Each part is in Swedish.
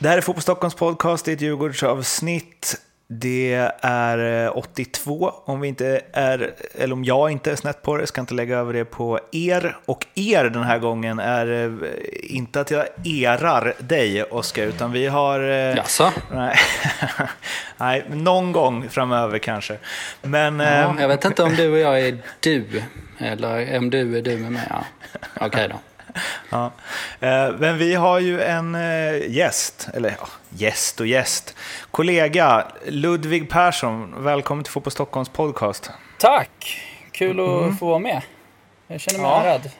Det här är Fotboll Stockholms podcast, det är ett Djurgårdsavsnitt. Det är 82 eh, om vi inte är, eller om jag inte är snett på det, ska inte lägga över det på er. Och er den här gången är eh, inte att jag erar dig Oskar, utan vi har... Eh, Jaså? Nej, nej, någon gång framöver kanske. Men... Ja, jag vet inte om du och jag är du, eller om du är du med mig. Ja. Okej okay då. ja. Eh, men vi har ju en eh, gäst, eller ja, gäst och gäst, kollega Ludvig Persson. Välkommen till Fotboll Stockholms podcast. Tack! Kul att mm. få vara med. Jag känner mig ja. ärad.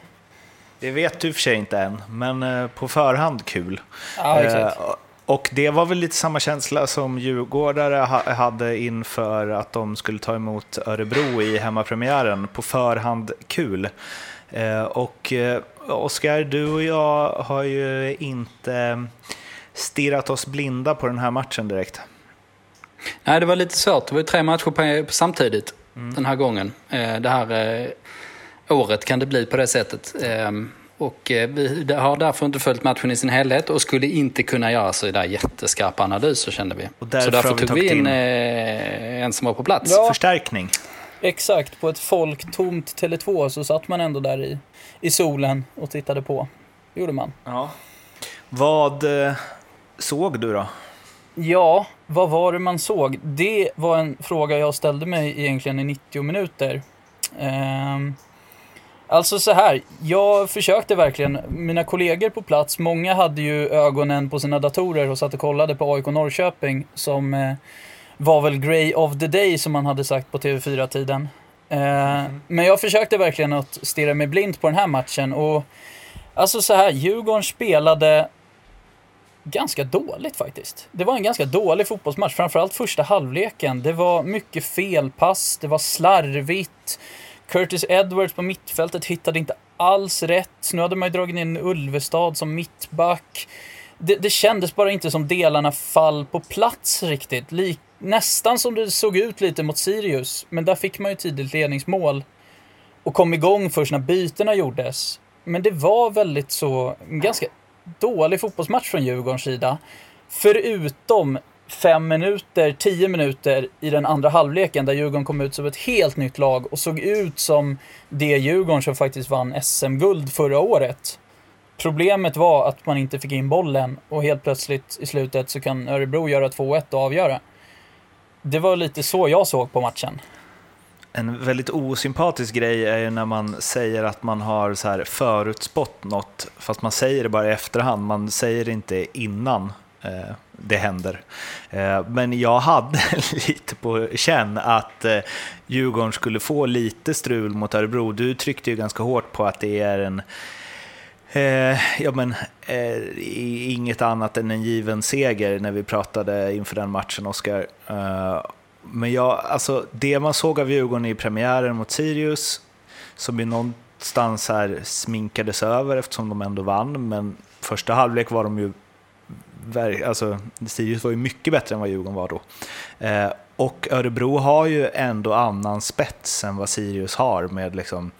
Det vet du för sig inte än, men eh, på förhand kul. Ja, exakt. Och det var väl lite samma känsla som djurgårdare hade inför att de skulle ta emot Örebro i hemmapremiären. På förhand kul. Och Oskar, du och jag har ju inte stirrat oss blinda på den här matchen direkt. Nej, det var lite svårt. Det var ju tre matcher på, samtidigt mm. den här gången. Eh, det här eh, året kan det bli på det sättet. Ehm, och eh, vi har därför inte följt matchen i sin helhet och skulle inte kunna göra så där jätteskarpa analyser kände vi. Och därför så därför vi tog vi in, en som var på plats. Ja. Förstärkning. Exakt, på ett folktomt Tele2 så satt man ändå där i, i solen och tittade på. Det gjorde man. Ja. Vad eh, såg du då? Ja, vad var det man såg? Det var en fråga jag ställde mig egentligen i 90 minuter. Um, alltså så här, jag försökte verkligen. Mina kollegor på plats, många hade ju ögonen på sina datorer och satt och kollade på AIK Norrköping som eh, var väl Grey of the Day som man hade sagt på TV4-tiden. Eh, mm. Men jag försökte verkligen att stirra mig blind på den här matchen och alltså så här, Djurgården spelade ganska dåligt faktiskt. Det var en ganska dålig fotbollsmatch, framförallt första halvleken. Det var mycket felpass, det var slarvigt. Curtis Edwards på mittfältet hittade inte alls rätt. Nu hade man ju dragit in Ulvestad som mittback. Det, det kändes bara inte som delarna fall på plats riktigt. Lik, nästan som det såg ut lite mot Sirius, men där fick man ju tidigt ledningsmål och kom igång först när bytena gjordes. Men det var väldigt så, en ganska dålig fotbollsmatch från Djurgårdens sida. Förutom fem minuter, tio minuter i den andra halvleken där Djurgården kom ut som ett helt nytt lag och såg ut som det Djurgården som faktiskt vann SM-guld förra året. Problemet var att man inte fick in bollen och helt plötsligt i slutet så kan Örebro göra 2-1 och avgöra. Det var lite så jag såg på matchen. En väldigt osympatisk grej är ju när man säger att man har så här förutspått något, fast man säger det bara i efterhand, man säger det inte innan eh, det händer. Eh, men jag hade lite på känn att eh, Djurgården skulle få lite strul mot Örebro. Du tryckte ju ganska hårt på att det är en Eh, ja, men, eh, inget annat än en given seger när vi pratade inför den matchen, Oskar. Eh, men jag, alltså, det man såg av Djurgården i premiären mot Sirius, som ju någonstans här sminkades över eftersom de ändå vann, men första halvlek var de ju Alltså, Sirius var ju mycket bättre än vad Djurgården var då. Eh, och Örebro har ju ändå annan spets än vad Sirius har med liksom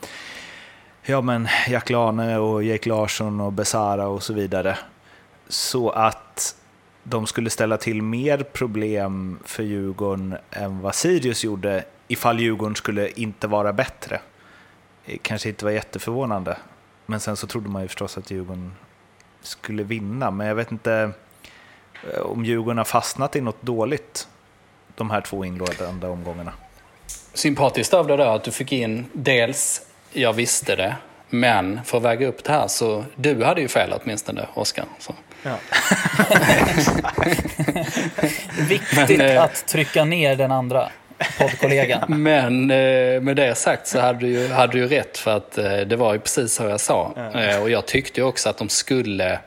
ja, men Jack Lane och Jake Larsson och Besara och så vidare. Så att de skulle ställa till mer problem för Djurgården än vad Sirius gjorde ifall Djurgården skulle inte vara bättre. Eh, kanske inte var jätteförvånande. Men sen så trodde man ju förstås att Djurgården skulle vinna. Men jag vet inte eh, om Djurgården har fastnat i något dåligt de här två inledande omgångarna. Sympatiskt av dig då att du fick in dels jag visste det. Men för att väga upp det här så, du hade ju fel åtminstone, Oskar. Ja. Viktigt men, eh, att trycka ner den andra poddkollegan. Men eh, med det sagt så hade du ju, hade du rätt för att eh, det var ju precis så jag sa. Ja. Och jag tyckte också att de skulle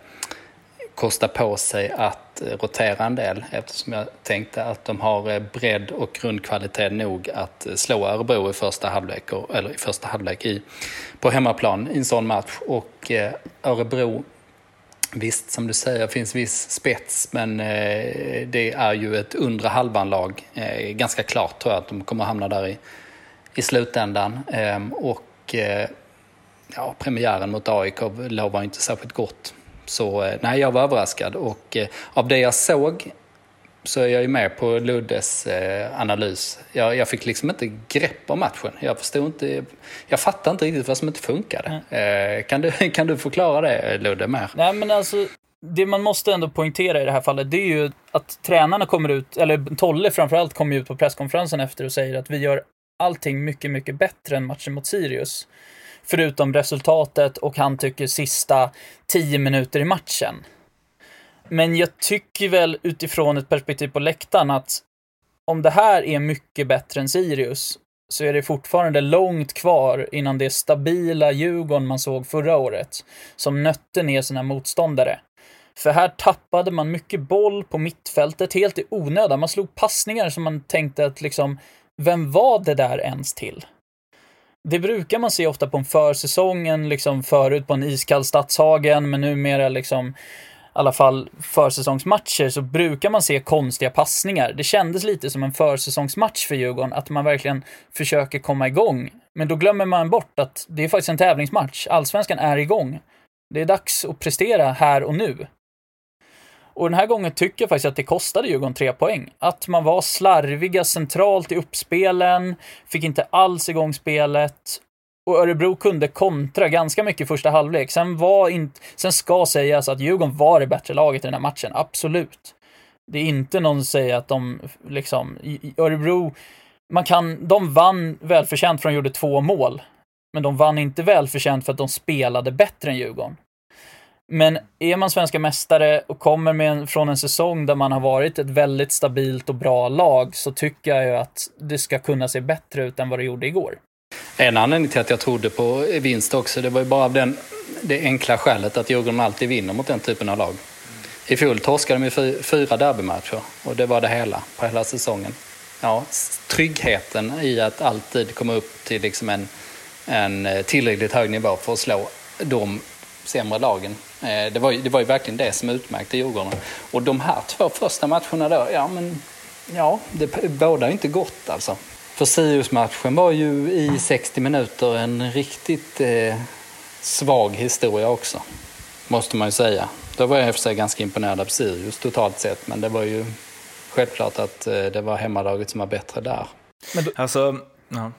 kosta på sig att rotera en del eftersom jag tänkte att de har eh, bredd och grundkvalitet nog att eh, slå Örebro i första halvlek, eller i första halvlek i, på hemmaplan i en sån match. Och eh, Örebro, visst som du säger finns viss spets men det är ju ett undre halvan-lag. Ganska klart tror jag att de kommer hamna där i, i slutändan. Ehm, eh, och ja, premiären mot AIK lovar inte särskilt gott så eh, nej, jag var överraskad och eh, av det jag såg så är jag ju med på Luddes eh, analys. Jag, jag, fick liksom inte grepp om matchen. Jag förstod inte, jag fattade inte riktigt vad som inte funkade. Eh, kan, du, kan du förklara det Ludde mer? Nej men alltså, det man måste ändå poängtera i det här fallet, det är ju att tränarna kommer ut, eller Tolle framförallt kommer ut på presskonferensen efter och säger att vi gör allting mycket, mycket bättre än matchen mot Sirius. Förutom resultatet och han tycker sista tio minuter i matchen. Men jag tycker väl utifrån ett perspektiv på läktaren att om det här är mycket bättre än Sirius så är det fortfarande långt kvar innan det stabila Djurgården man såg förra året, som nötte ner sina motståndare. För här tappade man mycket boll på mittfältet helt i onödan. Man slog passningar som man tänkte att liksom, vem var det där ens till? Det brukar man se ofta på en försäsong, liksom förut på en iskall Stadshagen, men numera liksom i alla fall försäsongsmatcher så brukar man se konstiga passningar. Det kändes lite som en försäsongsmatch för Djurgården, att man verkligen försöker komma igång. Men då glömmer man bort att det är faktiskt en tävlingsmatch. Allsvenskan är igång. Det är dags att prestera här och nu. Och den här gången tycker jag faktiskt att det kostade Djurgården tre poäng. Att man var slarviga centralt i uppspelen, fick inte alls igång spelet och Örebro kunde kontra ganska mycket i första halvlek. Sen, var inte, sen ska sägas att Djurgården var det bättre laget i den här matchen, absolut. Det är inte någon som säger att de liksom, Örebro, man kan, de vann välförtjänt för de gjorde två mål. Men de vann inte välförtjänt för att de spelade bättre än Djurgården. Men är man svenska mästare och kommer med en, från en säsong där man har varit ett väldigt stabilt och bra lag så tycker jag ju att det ska kunna se bättre ut än vad det gjorde igår. En anledning till att jag trodde på vinst också, det var ju bara av den, det enkla skälet att Djurgården alltid vinner mot den typen av lag. I fjol torskade de ju fyra derbymatcher och det var det hela, på hela säsongen. Ja, tryggheten i att alltid komma upp till liksom en, en eh, tillräckligt hög nivå för att slå de sämre lagen. Eh, det var, ju, det var ju verkligen det som utmärkte Djurgården. Och de här två första matcherna då, ja men ja, det bådar inte gott alltså. För Sirius-matchen var ju i 60 minuter en riktigt eh, svag historia också. Måste man ju säga. Då var jag i och för sig ganska imponerad av Sirius totalt sett, men det var ju självklart att eh, det var hemmalaget som var bättre där. Men då... Alltså, ja.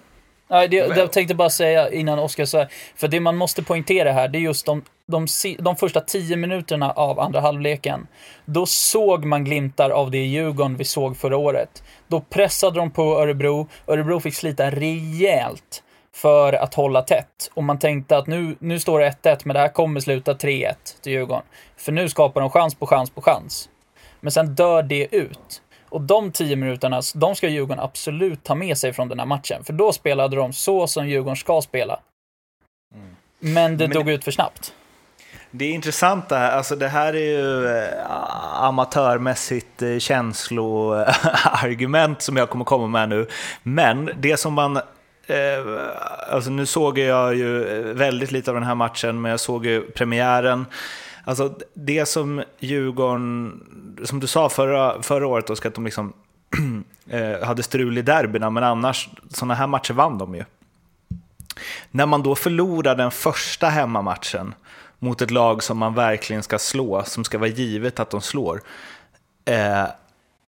Nej, det, jag tänkte bara säga innan Oskar sa, för det man måste poängtera här, det är just de, de, de första tio minuterna av andra halvleken. Då såg man glimtar av det Djurgården vi såg förra året. Då pressade de på Örebro, Örebro fick slita rejält för att hålla tätt. Och man tänkte att nu, nu står det 1-1, men det här kommer sluta 3-1 till Djurgården. För nu skapar de chans på chans på chans. Men sen dör det ut. Och de tio minuterna, de ska Djurgården absolut ta med sig från den här matchen. För då spelade de så som Djurgården ska spela. Mm. Men det Men dog ut för snabbt. Det är intressant det här. Alltså det här är ju äh, amatörmässigt äh, känsloargument som jag kommer komma med nu. Men det som man Eh, alltså nu såg jag ju väldigt lite av den här matchen, men jag såg ju premiären. Alltså det som Djurgården, som du sa förra, förra året, Oskar, att de liksom eh, hade strul i derbyna, men annars, sådana här matcher vann de ju. När man då förlorar den första hemmamatchen mot ett lag som man verkligen ska slå, som ska vara givet att de slår. Eh,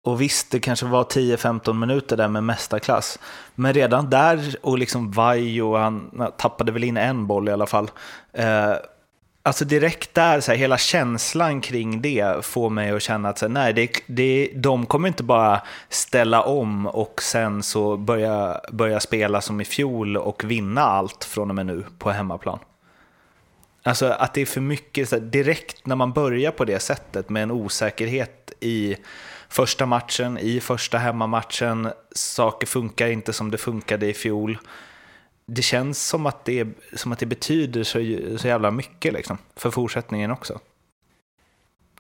och visst, det kanske var 10-15 minuter där med mästarklass. Men redan där, och liksom Vajo, han tappade väl in en boll i alla fall. Eh, Alltså direkt där, så här, hela känslan kring det får mig att känna att så här, nej, det, det, de kommer inte bara ställa om och sen så börja, börja spela som i fjol och vinna allt från och med nu på hemmaplan. Alltså att det är för mycket, här, direkt när man börjar på det sättet med en osäkerhet i första matchen, i första hemmamatchen, saker funkar inte som det funkade i fjol det känns som att det, som att det betyder så, så jävla mycket liksom, för fortsättningen också.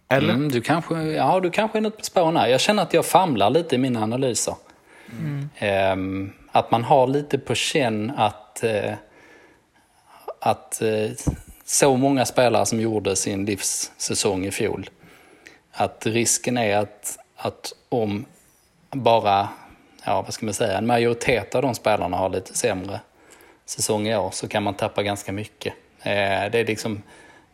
Eller? Mm, du, kanske, ja, du kanske är något på spåren här. Jag känner att jag famlar lite i mina analyser. Mm. Um, att man har lite på känn att, uh, att uh, så många spelare som gjorde sin livssäsong i fjol. Att risken är att, att om bara, ja vad ska man säga, en majoritet av de spelarna har lite sämre säsong i år så kan man tappa ganska mycket. Eh, det är liksom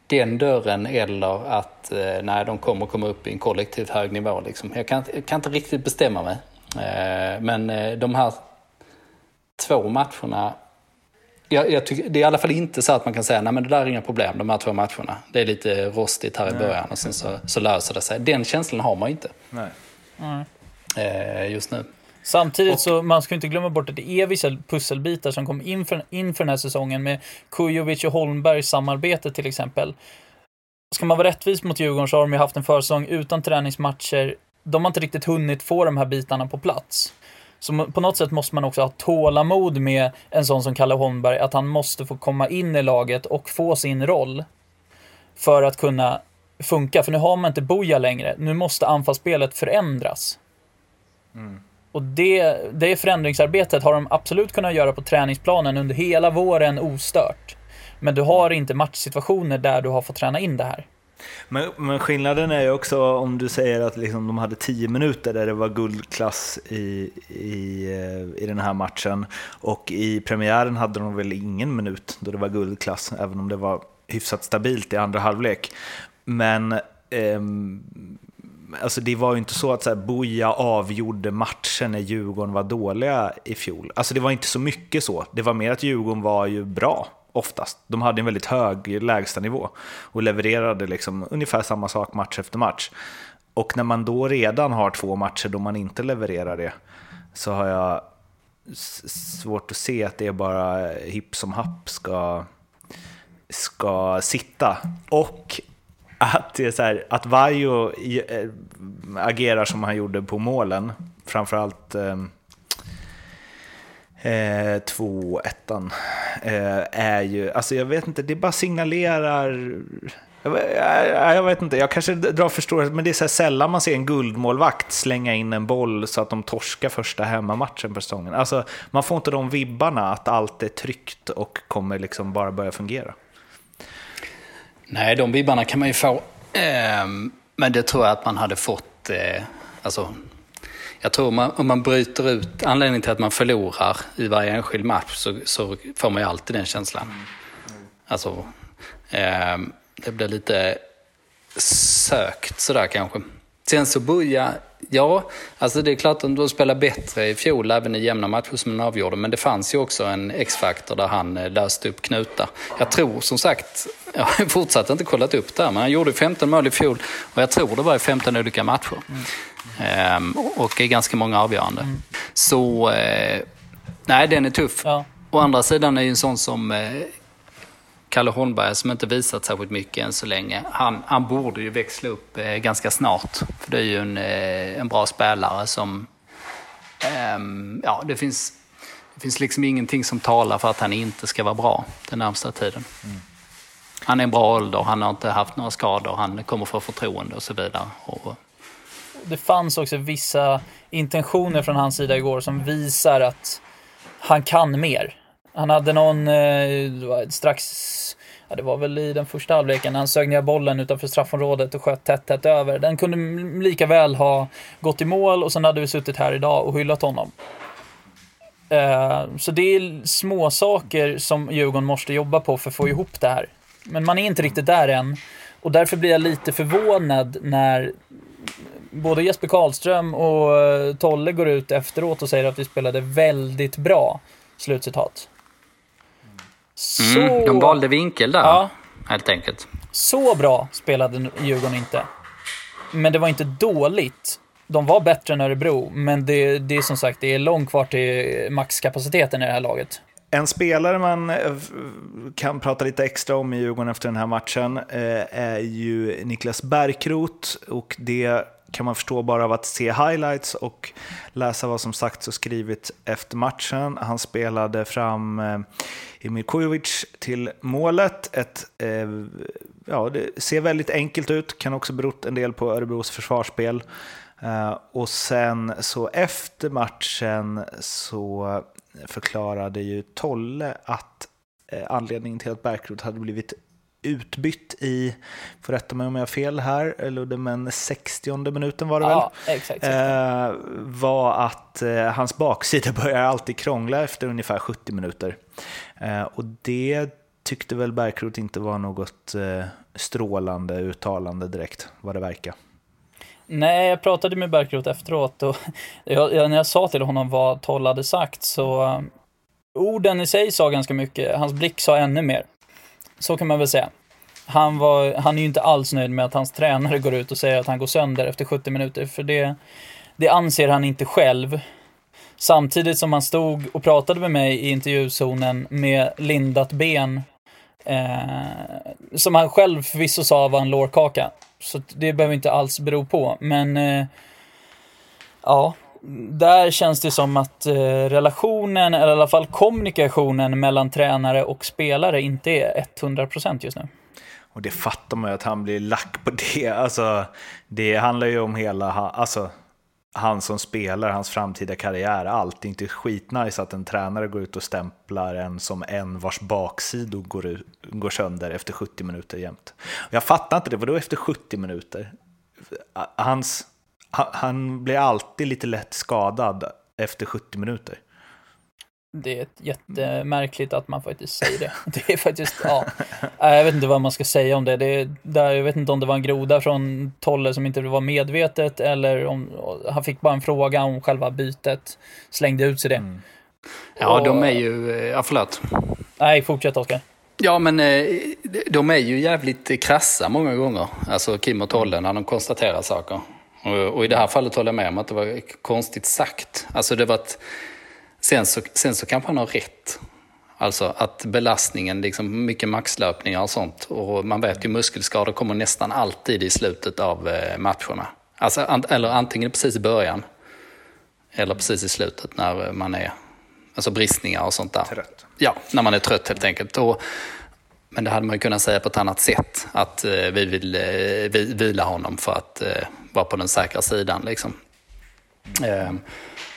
den dörren eller att eh, nej, de kommer komma upp i en kollektivt hög nivå. Liksom. Jag, kan, jag kan inte riktigt bestämma mig. Eh, men de här två matcherna jag, jag tycker, det är i alla fall inte så att man kan säga nej men det där är inga problem, de här två matcherna. Det är lite rostigt här i början och sen så, så löser det sig. Den känslan har man ju inte Nej. eh, just nu. Samtidigt så man ska inte glömma bort att det är vissa pusselbitar som kom inför, inför den här säsongen med Kujovic och Holmbergs samarbete till exempel. Ska man vara rättvis mot Djurgården så har de ju haft en försäsong utan träningsmatcher. De har inte riktigt hunnit få de här bitarna på plats. Så på något sätt måste man också ha tålamod med en sån som Kalle Holmberg, att han måste få komma in i laget och få sin roll för att kunna funka. För nu har man inte Boja längre. Nu måste anfallsspelet förändras. Och det, det förändringsarbetet har de absolut kunnat göra på träningsplanen under hela våren ostört. Men du har inte matchsituationer där du har fått träna in det här. Men, men skillnaden är ju också om du säger att liksom de hade 10 minuter där det var guldklass i, i, eh, i den här matchen och i premiären hade de väl ingen minut då det var guldklass, även om det var hyfsat stabilt i andra halvlek. Men ehm, alltså det var ju inte så att så här, Boja avgjorde matchen när Djurgården var dåliga i fjol. Alltså det var inte så mycket så. Det var mer att Djurgården var ju bra oftast. De hade en väldigt hög lägstanivå och levererade liksom ungefär samma sak match efter match. Och när man då redan har två matcher då man inte levererar det så har jag svårt att se att det är bara hipp som happ ska, ska sitta. Och att det är så här, att Vaiho eh, agerar som han gjorde på målen, framförallt ehm, eh, eh, 2-1 eh, är ju, alltså jag vet inte, det bara signalerar jag, jag, eh, eh, jag vet inte, jag kanske drar för stora, men det är så här sällan man ser en guldmålvakt slänga in en boll så att de torskar första hemmamatchen på säsongen. Alltså, man får inte de vibbarna att allt är tryggt och kommer liksom bara börja fungera. Nej, de vibbarna kan man ju få. Ehm, men det tror jag att man hade fått. Eh, alltså, jag tror om man, om man bryter ut anledningen till att man förlorar i varje enskild match så, så får man ju alltid den känslan. Alltså, ehm, det blir lite sökt sådär kanske. Sen så Buja, ja, alltså det är klart att de spelar bättre i fjol även i jämna matcher som de avgjorde. Men det fanns ju också en X-faktor där han eh, löste upp knutar. Jag tror som sagt, jag har fortsatt inte kollat upp det här, men han gjorde 15 mål i fjol och jag tror det var i 15 olika matcher. Ehm, och i ganska många avgörande. Så, eh, nej den är tuff. Ja. Å andra sidan är ju en sån som eh, Kalle Holmberg som inte visat särskilt mycket än så länge. Han, han borde ju växla upp eh, ganska snart. För det är ju en, eh, en bra spelare som... ehm, ja, det finns, det finns liksom ingenting som talar för att han inte ska vara bra den närmsta tiden. Han är en bra ålder, han har inte haft några skador, han kommer få förtroende och så vidare. Och, Det fanns också vissa intentioner från hans sida igår som visar att han kan mer. Han hade någon eh, det var strax, ja, det var väl i den första halvleken, han sög ner bollen utanför straffområdet och sköt tätt, tätt över. Den kunde lika väl ha gått i mål och sen hade vi suttit här idag och hyllat honom. Eh, så det är små saker som Djurgården måste jobba på för att få ihop det här. Men man är inte riktigt där än. Och därför blir jag lite förvånad när både Jesper Karlström och eh, Tolle går ut efteråt och säger att vi spelade väldigt bra. Slutcitat. Så, mm, de valde vinkel där, Ja. helt enkelt. så bra spelade Djurgården inte. Men det var inte dåligt. De var bättre än Örebro, men det, det är som sagt det är långt kvar till maxkapaciteten i det här laget. En spelare man eh, kan prata lite extra om i Djurgården efter den här matchen eh, är ju Niklas Bärkroth och det kan man förstå bara av att se highlights och läsa vad som sagts och skrivit efter matchen. Han spelade fram eh, Emil Kujovic till målet. Ett, eh, ja, det ser väldigt enkelt ut, kan också berott en del på Örebros försvarsspel. Och sen så efter matchen så förklarade ju Tolle att eh, anledningen till att Bärkroth hade blivit utbytt i, får rätta mig om jag har fel här, Ludde, men 60 minuten var det väl? Ja, exakt. Eh, var att eh, hans baksida börjar alltid krångla efter ungefär 70 minuter. Och det tyckte väl Bärkroth inte var något strålande uttalande direkt, vad det verkar. Nej, jag pratade med Bärkroth efteråt och jag, när jag sa till honom vad Toll hade sagt så eh, orden i sig sa ganska mycket, hans blick sa ännu mer. Så kan man väl säga. Han, var, han är ju inte alls nöjd med att hans tränare går ut och säger att han går sönder efter 70 minuter, för det, det anser han inte själv. Samtidigt som han stod och pratade med mig i intervjuzonen med lindat ben. Eh, som han själv förvisso sa var en lårkaka. Så det behöver inte alls bero på. Men eh, ja, där känns det som att eh, relationen, eller i alla fall kommunikationen mellan tränare och spelare inte är 100% just nu. Och det fattar man ju att han blir lack på det. Alltså, det handlar ju om hela, alltså, han som spelar, hans framtida karriär, allt. Det är inte skitnice att en tränare går ut och stämplar en som en vars baksidor går, går sönder efter 70 minuter jämt. Jag fattar inte det, vadå efter 70 minuter? Hans, han blir alltid lite lätt skadad efter 70 minuter det är jättemärkligt att man faktiskt säger det. Det är faktiskt, ja. Jag vet inte vad man ska säga om det. det är, där, jag vet inte om det var en groda från Tolle som inte var medvetet eller om han fick bara en fråga om själva bytet. Slängde ut sig det. Mm. Ja, och, de är ju, eh, ja förlåt. Nej, fortsätt Oskar. Ja, men eh, de är ju jävligt krassa många gånger. Alltså Kim och Tolle när de konstaterar saker. Och, i det här fallet håller jag med om att det var konstigt sagt. Alltså det var ett Sen så, sen så kanske han har rätt. Alltså att belastningen, liksom mycket maxlöpningar och sånt. Och man vet ju muskelskador kommer nästan alltid i slutet av eh, matcherna. Alltså, an, eller antingen precis i början. Eller precis i slutet när man är, alltså bristningar och sånt där. Trött. Ja, när man är trött helt enkelt. Och, men det hade man ju kunnat säga på ett annat sätt. Att eh, vi vill eh, vi, vila honom för att eh, vara på den säkra sidan. Liksom. Ehm,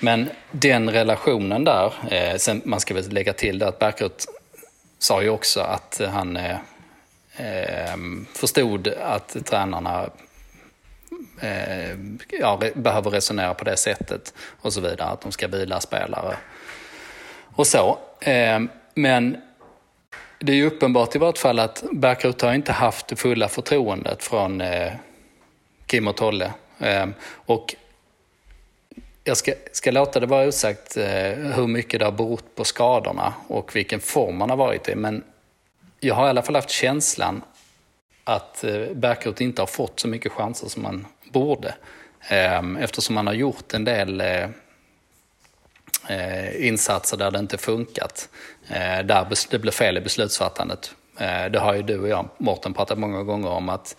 men den relationen där, eh, sen man ska väl lägga till det att Bärkroth sa ju också att han eh, ehm, förstod att tränarna eh, ja, behöver resonera på det sättet och så vidare, att de ska vila spelare och så. Ehm, men det är ju uppenbart i vart fall att Bärkroth har inte haft det fulla förtroendet från Kim och Tolle. och jag ska, ska låta det vara osagt eh, hur mycket det har berott på skadorna och vilken form man har varit i. Men jag har i alla fall haft känslan att eh, Bärkroth inte har fått så mycket chanser som man borde. Eh, eftersom man har gjort en del eh, eh insatser där det inte funkat. Eh, där det blev fel i beslutsfattandet. Eh, det har ju du och jag, Mårten, pratat många gånger om att,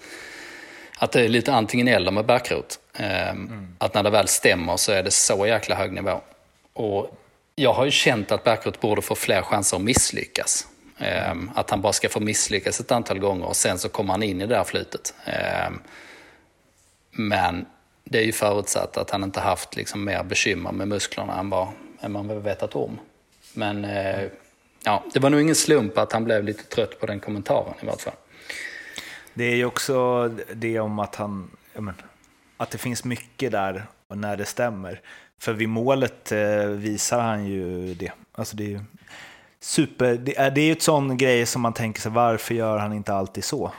att det är lite antingen eller med Bärkroth. Mm. Att när det väl stämmer så är det så jäkla hög nivå. Och jag har ju känt att Bärkroth borde få fler chanser att misslyckas. Um, att han bara ska få misslyckas ett antal gånger och sen så kommer han in i det där flytet. Um, men det är ju förutsatt att han inte haft liksom mer bekymmer med musklerna än vad än man vetat om. Men uh, ja, det var nog ingen slump att han blev lite trött på den kommentaren i vart fall. Det är ju också det om att han, men, att det finns mycket där när det stämmer. För vid målet eh, visar han ju det. Alltså det är super, det är, det är ett sån grej som man tänker sig, varför gör han inte alltid så?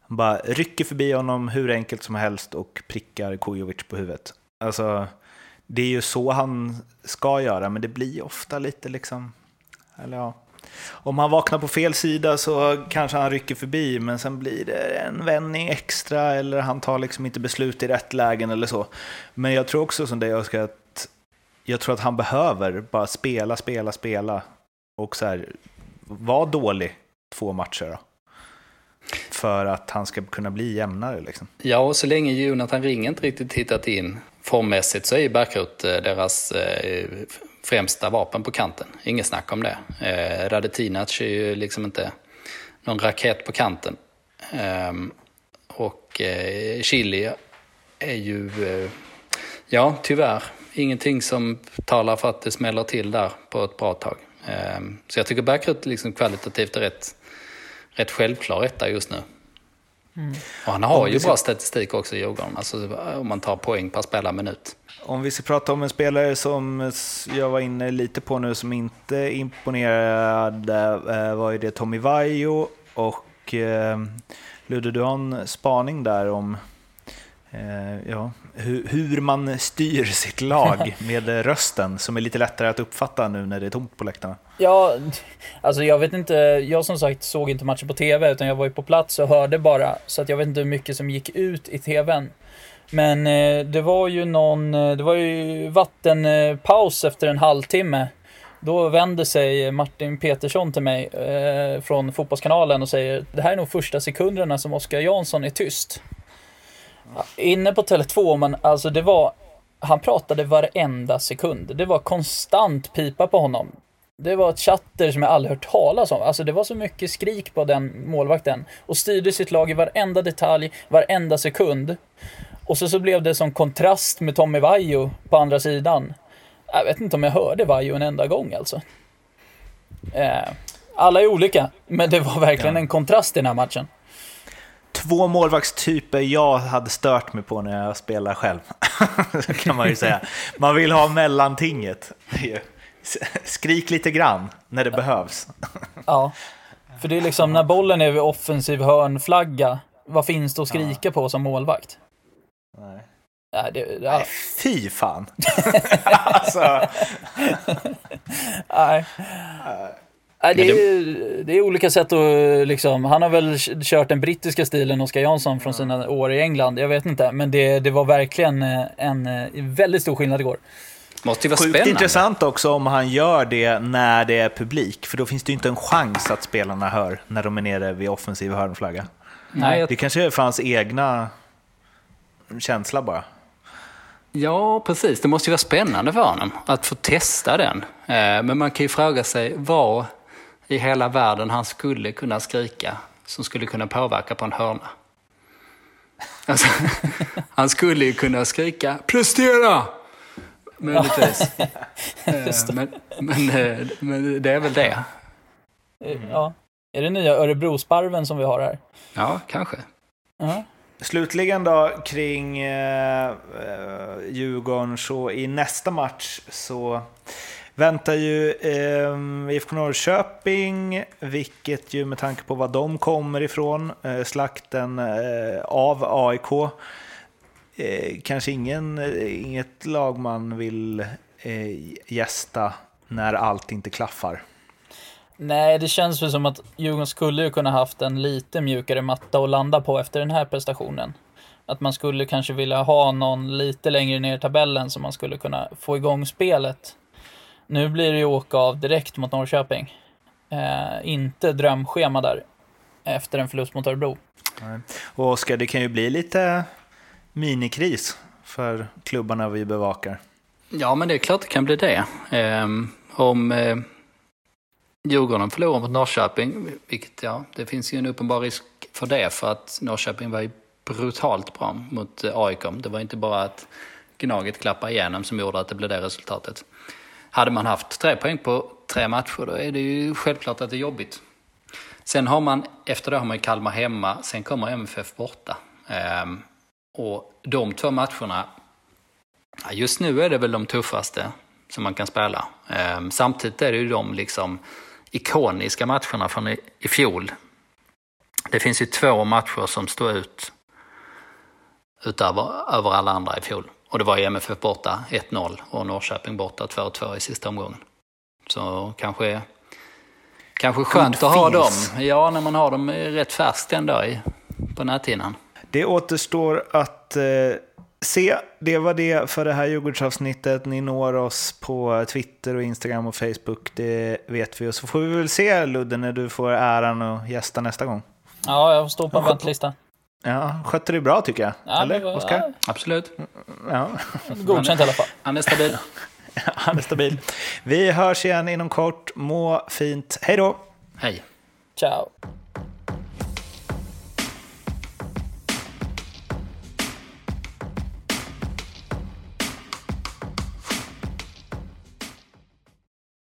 Han bara rycker förbi honom hur enkelt som helst och prickar Kujovic på huvudet. Alltså, det är ju så han ska göra, men det blir ofta lite liksom, eller ja, om han vaknar på fel sida så kanske han rycker förbi, men sen blir det en vändning extra eller han tar liksom inte beslut i rätt lägen eller så. Men jag tror också som dig Oskar, att jag tror att han behöver bara spela, spela, spela och så här, vara dålig två matcher då. För att han ska kunna bli jämnare liksom. Ja, och så länge Jonathan Ring inte riktigt hittat in formmässigt så är ju Backrot eh, deras eh, främsta vapen på kanten. Inget snack om det. Eh, Radetinac är ju liksom inte någon raket på kanten. Eh, och eh, Chili är ju, eh, ja tyvärr, ingenting som talar för att det smäller till där på ett bra tag. Ehm, så jag tycker Backrut liksom kvalitativt är rätt, rätt självklar etta just nu. Och han har ju bra statistik också i Djurgården, alltså om man tar poäng per spelarminut. Om vi ska prata om en spelare som jag var inne lite på nu som inte imponerade eh, var ju det Tommy Vaiho och eh, Ludde, du har en spaning där om ja, hur, hur man styr sitt lag med rösten som är lite lättare att uppfatta nu när det är tomt på läktarna. Ja, alltså jag vet inte. Jag som sagt såg inte matchen på TV utan jag var ju på plats och hörde bara. Så att jag vet inte hur mycket som gick ut i TVn. Men eh, det var ju någon, eh, det var ju vattenpaus efter en halvtimme. Då vänder sig Martin Petersson till mig eh, från Fotbollskanalen och säger det här är nog första sekunderna som Oskar Jansson är tyst. Inne på Tele2, men alltså det var, han pratade varenda sekund. Det var konstant pipa på honom. Det var ett chatter som jag aldrig hört talas om. Alltså det var så mycket skrik på den målvakten. Och styrde sitt lag i varenda detalj, varenda sekund. Och så, så blev det som kontrast med Tommy Vaiho på andra sidan. Jag vet inte om jag hörde Vaiho en enda gång alltså. Eh, alla är olika, men det var verkligen en kontrast i den här matchen. Två målvaktstyper jag hade stört mig på när jag spelar själv, kan man ju säga. Man vill ha mellantinget. Skrik lite grann när det behövs. Ja, för det är liksom när bollen är vid offensiv hörnflagga, vad finns det att skrika på som målvakt? Nej. Nej, det, ja. Nej, fy fan! alltså, Nej. Nej, det, är, det är olika sätt att liksom, han har väl kört den brittiska stilen, Oskar Jansson, från sina år i England. Jag vet inte, men det, det var verkligen eh, en, en väldigt stor skillnad igår. Måste vara Sjukt spännande. intressant också om han gör det när det är publik, för då finns det ju inte en chans att spelarna hör när de är nere vid offensiv hörnflagga. Nej, jag Det kanske är för hans egna känsla bara. Ja, precis. Det måste ju vara spännande för honom att få testa den. Eh, Men man kan ju fråga sig vad i hela världen han skulle kunna skrika som skulle kunna påverka på en hörna. Alltså, han skulle ju kunna skrika ”prestera”! Möjligtvis. Eh, Men, men, eh, men det är väl det. Eh, Ja. Är det nya Örebrosparven som vi har här? Ja, kanske. Ja. Slutligen då kring eh, eh, Djurgården, så i nästa match så väntar ju eh, IFK Norrköping, vilket ju med tanke på vad de kommer ifrån, eh, slakten eh, av AIK, eh, kanske ingen, eh, inget lag man vill eh, gästa när allt inte klaffar. Nej, det känns väl som att Djurgården skulle ju kunna haft en lite mjukare matta att landa på efter den här prestationen. Att man skulle kanske vilja ha någon lite längre ner i tabellen så man skulle kunna få igång spelet. Nu blir det ju åka av direkt mot Norrköping. Eh, inte drömschema där efter en förlust mot Örebro. Och Oskar, det kan ju bli lite minikris för klubbarna vi bevakar. Ja, men det är klart det kan bli det. Ehm, om eh, Djurgården förlorar mot Norrköping, vilket ja, det finns ju en uppenbar risk för det, för att Norrköping var ju brutalt bra mot eh, AIK. Det var inte bara att Gnaget klappade igenom som gjorde att det blev det resultatet. Hade man haft tre poäng på tre matcher, då är det ju självklart att det är jobbigt. Sen har man, efter det har man ju Kalmar hemma, sen kommer MFF borta. Ehm, och de två matcherna, just nu är det väl de tuffaste som man kan spela. Ehm, samtidigt är det ju de liksom ikoniska matcherna från i, i fjol. Det finns ju två matcher som står ut utöver över alla andra i fjol. Och det var ju MFF borta 1-0 och Norrköping borta 2-2 i sista omgången. Så kanske, kanske skönt att ha dem. Ja, när man har dem rätt färskt ändå i, på näthinnan. Det återstår att eh, se. Det var det för det här Djurgårdsavsnittet. Ni når oss på Twitter, och Instagram och Facebook. Det vet vi. Och så får vi väl se Ludde när du får äran att gästa nästa gång. Ja, jag står på en väntlista. Ja, skötte du bra tycker jag. Ja, Eller det var- Oskar? Absolut. Ja, Godkänt i alla fall. Han är stabil. han är stabil. Vi hörs igen inom kort. Må fint. Hej då! Hej. Ciao.